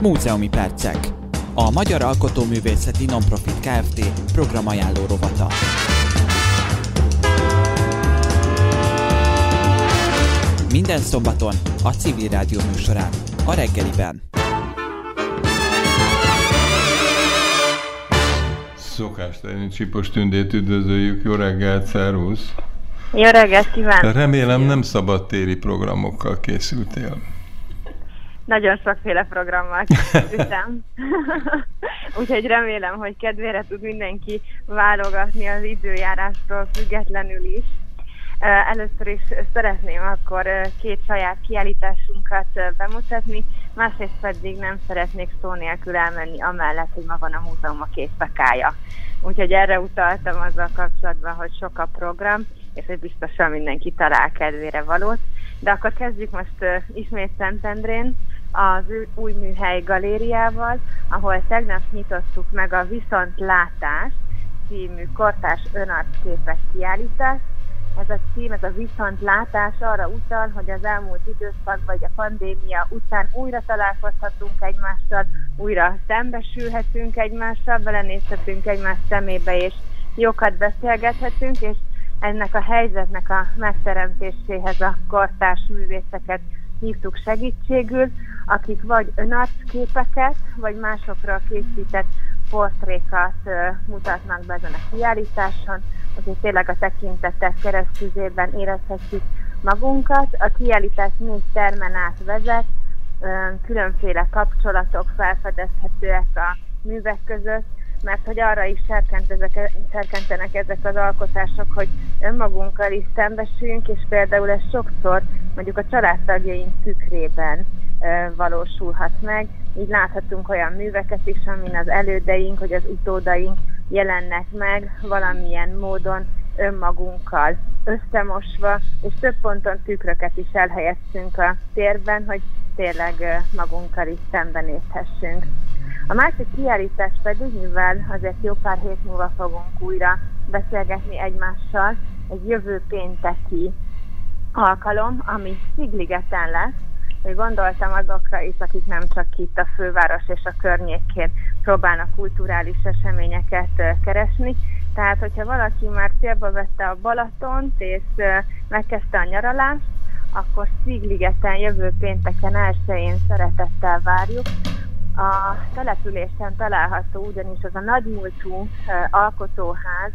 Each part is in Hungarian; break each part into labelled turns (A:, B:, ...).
A: Múzeumi percek. A Magyar Alkotóművészeti Nonprofit Kft. programajánló rovata. Minden szombaton a Civil Rádió műsorán, a reggeliben.
B: Szokás szerint Csipos Tündét üdvözöljük. Jó reggelt, szervusz!
C: Jó reggelt kívánok!
B: Remélem nem szabadtéri programokkal készültél.
C: Nagyon sokféle programmal készültem. Úgyhogy remélem, hogy kedvére tud mindenki válogatni az időjárástól függetlenül is. Először is szeretném akkor két saját kiállításunkat bemutatni, másrészt pedig nem szeretnék szó nélkül elmenni amellett, hogy ma van a múzeum a készszakája. Úgyhogy erre utaltam azzal kapcsolatban, hogy sok a program, és hogy biztosan mindenki talál kedvére valót. De akkor kezdjük most ismét Szentendrén, az új műhely galériával, ahol tegnap nyitottuk meg a Viszontlátás című kortás önarcképek kiállítást. Ez a cím, ez a viszontlátás arra utal, hogy az elmúlt időszak vagy a pandémia után újra találkozhatunk egymással, újra szembesülhetünk egymással, belenézhetünk egymás szemébe, és jókat beszélgethetünk, és ennek a helyzetnek a megteremtéséhez a kortárs művészeket hívtuk segítségül, akik vagy önarcképeket, vagy másokra készített portrékat mutatnak be ezen a kiállításon, úgyhogy tényleg a tekintetek keresztüzében érezhetjük magunkat. A kiállítás négy termen át vezet, különféle kapcsolatok felfedezhetőek a művek között, mert hogy arra is serkent ezek, serkentenek ezek az alkotások, hogy önmagunkkal is szembesüljünk, és például ez sokszor mondjuk a családtagjaink tükrében e, valósulhat meg. Így láthatunk olyan műveket is, amin az elődeink, hogy az utódaink jelennek meg valamilyen módon önmagunkkal összemosva, és több ponton tükröket is elhelyeztünk a térben, hogy tényleg magunkkal is szembenézhessünk. A másik kiállítás pedig, mivel azért jó pár hét múlva fogunk újra beszélgetni egymással, egy jövő pénteki alkalom, ami Szigligeten lesz, hogy gondoltam azokra is, akik nem csak itt a főváros és a környékén próbálnak kulturális eseményeket keresni. Tehát, hogyha valaki már célba vette a Balatont és megkezdte a nyaralást, akkor Szigligeten jövő pénteken elsőjén szeretettel várjuk, a településen található ugyanis az a nagymúltú alkotóház,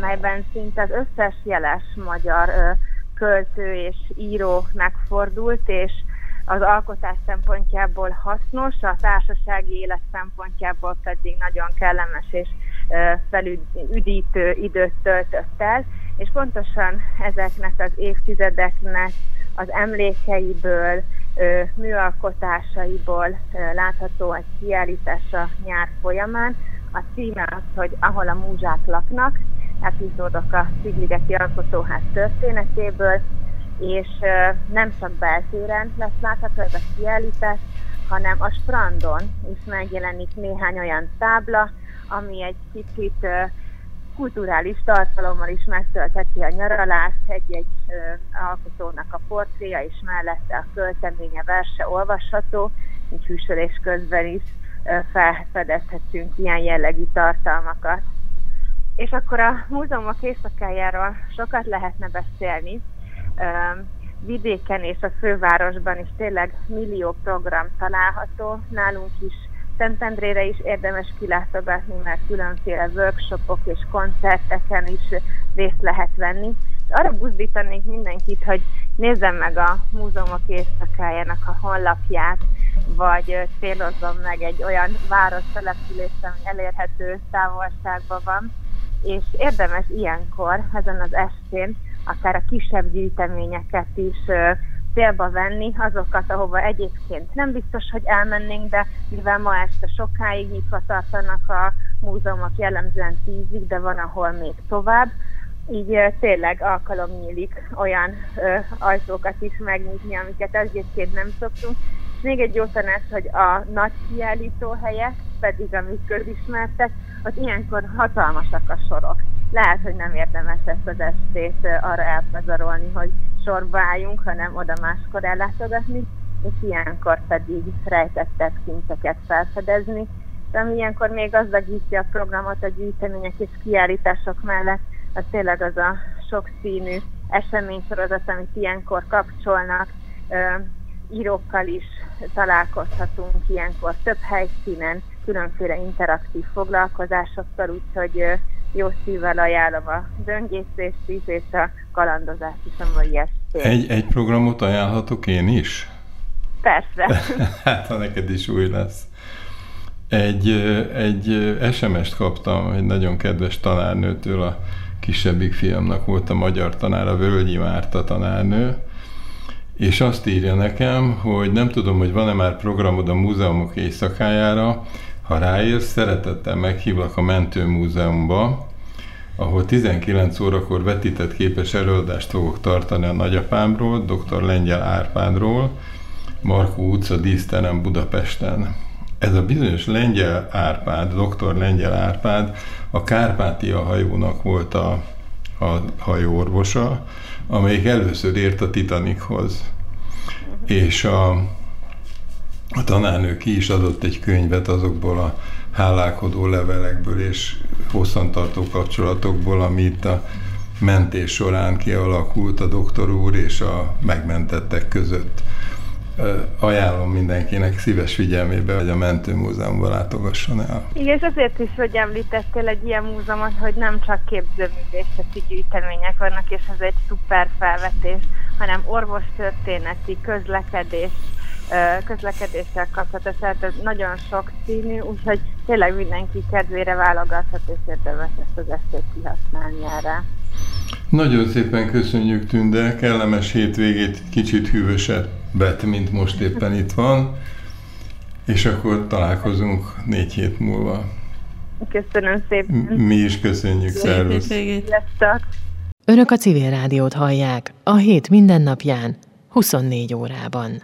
C: melyben szinte az összes jeles magyar költő és író megfordult, és az alkotás szempontjából hasznos, a társasági élet szempontjából pedig nagyon kellemes és felüdítő időt töltött el, és pontosan ezeknek az évtizedeknek az emlékeiből, műalkotásaiból látható egy kiállítás a nyár folyamán. A címe az, hogy Ahol a múzsák laknak, epizódok a Szigligeti Alkotóház történetéből, és nem csak beltéren lesz látható ez a kiállítás, hanem a strandon is megjelenik néhány olyan tábla, ami egy kicsit kulturális tartalommal is megtöltheti a nyaralást, egy-egy alkotónak a portréja, és mellette a költeménye, verse olvasható, így hűsölés közben is felfedezhetünk ilyen jellegű tartalmakat. És akkor a múzeumok éjszakájáról sokat lehetne beszélni. Vidéken és a fővárosban is tényleg millió program található, nálunk is Szentendrére is érdemes kilátogatni, mert különféle workshopok és koncerteken is részt lehet venni. És arra buzdítanék mindenkit, hogy nézzem meg a múzeumok éjszakájának a honlapját, vagy célozzon meg egy olyan város települést, ami elérhető távolságban van, és érdemes ilyenkor, ezen az estén, akár a kisebb gyűjteményeket is célba venni azokat, ahova egyébként nem biztos, hogy elmennénk, de mivel ma este sokáig nyitva tartanak a múzeumok jellemzően tízig, de van, ahol még tovább, így tényleg alkalom nyílik olyan ö, ajtókat is megnyitni, amiket egyébként nem szoktunk. És még egy jó tanács, hogy a nagy kiállító helyek, pedig amik közismertek, ott ilyenkor hatalmasak a sorok. Lehet, hogy nem érdemes ezt az estét arra elpazarolni, hogy sorba álljunk, hanem oda máskor ellátogatni. és ilyenkor pedig rejtettebb szinteket felfedezni, de ami ilyenkor még gazdagítja a programot a gyűjtemények és kiállítások mellett, az tényleg az a sokszínű eseménysorozat, amit ilyenkor kapcsolnak, írókkal is találkozhatunk ilyenkor több helyszínen, különféle interaktív foglalkozásokkal, úgyhogy jó szívvel ajánlom a döngészést is, és a kalandozást is a mai estén.
B: Egy, egy programot ajánlhatok én is?
C: Persze.
B: hát, ha neked is új lesz. Egy, egy SMS-t kaptam egy nagyon kedves tanárnőtől, a kisebbik fiamnak volt a magyar tanára, Völgyi Márta tanárnő, és azt írja nekem, hogy nem tudom, hogy van-e már programod a múzeumok éjszakájára, ha ráérsz, szeretettel meghívlak a Mentőmúzeumba, ahol 19 órakor vetített képes előadást fogok tartani a nagyapámról, dr. Lengyel Árpádról, Markó utca díszterem Budapesten. Ez a bizonyos Lengyel Árpád, dr. Lengyel Árpád a Kárpátia hajónak volt a, a hajóorvosa, amelyik először ért a Titanichoz. És a, a tanárnő ki is adott egy könyvet azokból a hálálkodó levelekből és hosszantartó kapcsolatokból, ami itt a mentés során kialakult a doktor úr és a megmentettek között ajánlom mindenkinek szíves figyelmébe, hogy a Mentőmúzeumban látogasson el.
C: Igen, és azért is, hogy említettél egy ilyen múzeumot, hogy nem csak képzőművészeti gyűjtemények vannak, és ez egy szuper felvetés, hanem orvostörténeti, közlekedés, közlekedéssel kapcsolatos, tehát nagyon sok színű, úgyhogy tényleg mindenki kedvére válogathat, és érdemes ezt az estét kihasználni erre.
B: Nagyon szépen köszönjük Tünde, kellemes hétvégét, kicsit hűvösebbet, mint most éppen itt van, és akkor találkozunk négy hét múlva.
C: Köszönöm szépen.
B: Mi is köszönjük, szervusz.
D: Önök a civil rádiót hallják a hét mindennapján, 24 órában.